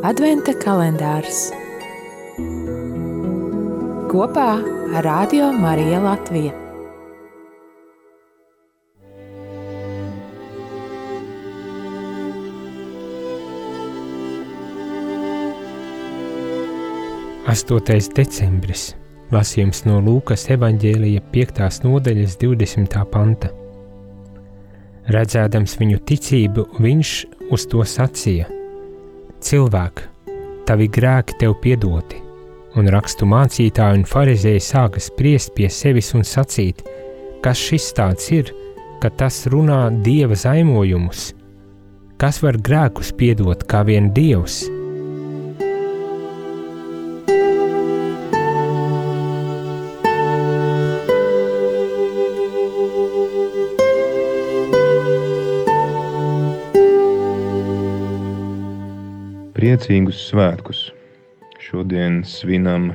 Adventa kalendārs kopā ar Radio Mariju Latviju. Astotais decembris. Lasījums no Lūkas evanģēlija 5. nodaļas 20. panta. Redzēdams viņu ticību, viņš uz to sacīja: Cilvēk, tavi grēki tev piedoti, un rakstu mācītāji un farizēji sāka spriest pie sevis un sacīt, kas šis tāds ir, ka tas runā dieva zaimojumus. Kas var grēkus piedot kā vien dievs? Priecīgus svētkus! Šodien svinam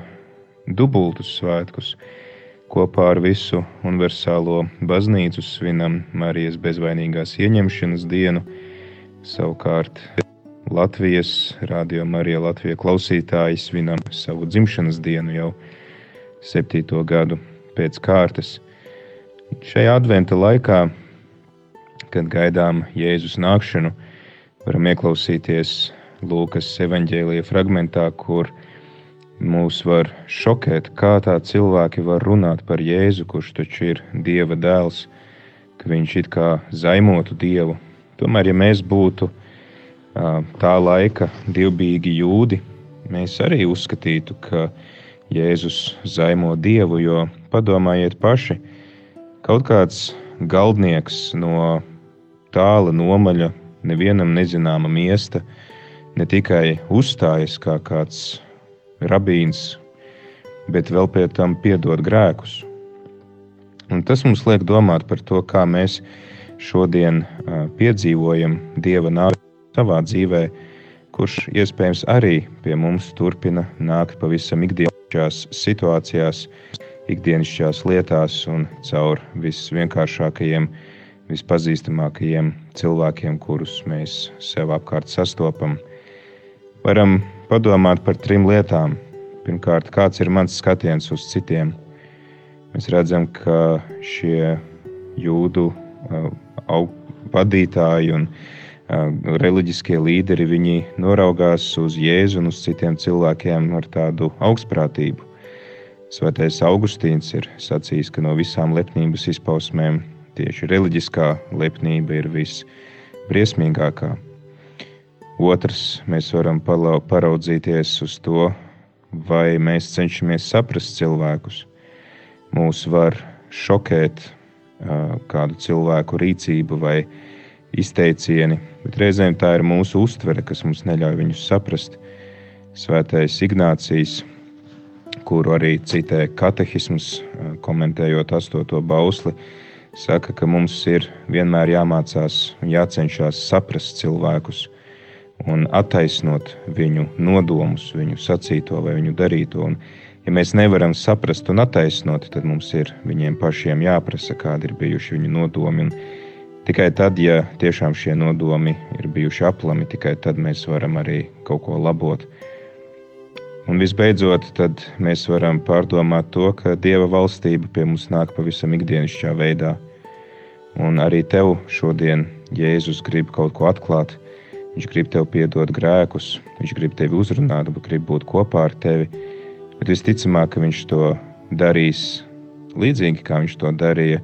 dubultus svētkus. Kopā ar visu universālo baznīcu svinam Marijas bezvainīgās ieņemšanas dienu. Savukārt Latvijas radio Marija Latvija klausītāji svinam savu dzimšanas dienu jau septīto gadu pēc kārtas. Šajā adventa laikā, kad gaidām Jēzus nākšanu, varam ieklausīties Lūkas evanģēlīja fragmentā, kur mūs var šokēt, kā tā cilvēki var runāt par Jēzu, kurš taču ir Dieva dēls, ka viņš it kā zaimotu Dievu. Tomēr, ja mēs būtu tā laika divbijīgi jūdi, mēs arī uzskatītu, ka Jēzus zaimo Dievu, jo padomājiet paši, kaut kāds galdnieks no tāla nomaļa, nevienam nezināma miesta, ne tikai uzstājas kā kāds rabīns, bet vēl pie tam piedod grēkus. Un tas mums liek domāt par to, kā mēs šodien piedzīvojam Dieva nākšanu savā dzīvē, kurš iespējams arī pie mums turpina nākt pavisam ikdienišķās situācijās, ikdienišķās lietās un caur visvienkāršākajiem, vispazīstamākajiem cilvēkiem, kurus mēs sev apkārt sastopam varam padomāt par trim lietām. Pirmkārt, kāds ir mans skatiens uz citiem? Mēs redzam, ka šie jūdu uh, vadītāji un uh, reliģiskie līderi viņi noraugās uz Jēzu un uz citiem cilvēkiem ar tādu augstprātību. Svētais Augustīns ir sacījis, ka no visām lepnības izpausmēm tieši reliģiskā lepnība ir visbriesmīgākā. Otrs, mēs varam paraudzīties uz to, vai mēs cenšamies saprast cilvēkus. Mūs var šokēt kādu cilvēku rīcību vai izteicieni, bet reizēm tā ir mūsu uztvere, kas mums neļauj viņus saprast. Svētais Ignācijas, kuru arī citē katehisms, komentējot astoto bausli, saka, ka mums ir vienmēr jāmācās un jācenšas saprast cilvēkus un attaisnot viņu nodomus, viņu sacīto vai viņu darīto. Un, ja mēs nevaram saprast un attaisnot, tad mums ir viņiem pašiem jāprasa, kādi ir bijuši viņu nodomi. Un tikai tad, ja tiešām šie nodomi ir bijuši aplami, tikai tad mēs varam arī kaut ko labot. Un visbeidzot, tad mēs varam pārdomāt to, ka Dieva valstība pie mums nāk pavisam ikdienišķā veidā. Un arī tev šodien Jēzus grib kaut ko atklāt, Viņš grib tev piedot grēkus, viņš grib tevi uzrunāt, grib būt kopā ar tevi. Bet visticamāk, ka viņš to darīs līdzīgi kā viņš to darīja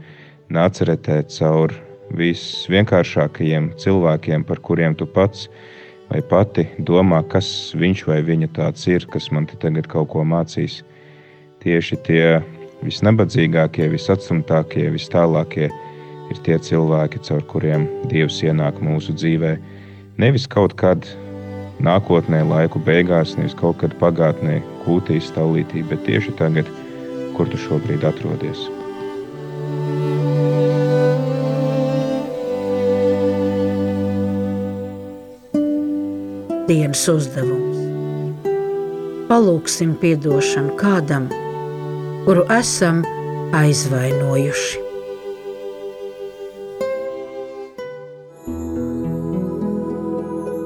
Nāceretē caur visvienkāršākajiem cilvēkiem, par kuriem tu pats vai pati domā, kas viņš vai viņa tāds ir, kas man te tagad kaut ko mācīs. Tieši tie visnabadzīgākie, visatstumtākie, vis tālākie ir tie cilvēki, caur kuriem Dievs ienāk mūsu dzīvēm Nevis kaut kad nākotnē, laiku beigās, nevis kaut kad pagātnē, kūtīs stāvlītī, bet tieši tagad, kur tu šobrīd atrodies. Dienas uzdevums. Palūksim atdošanu kādam, kuru esam aizvainojuši.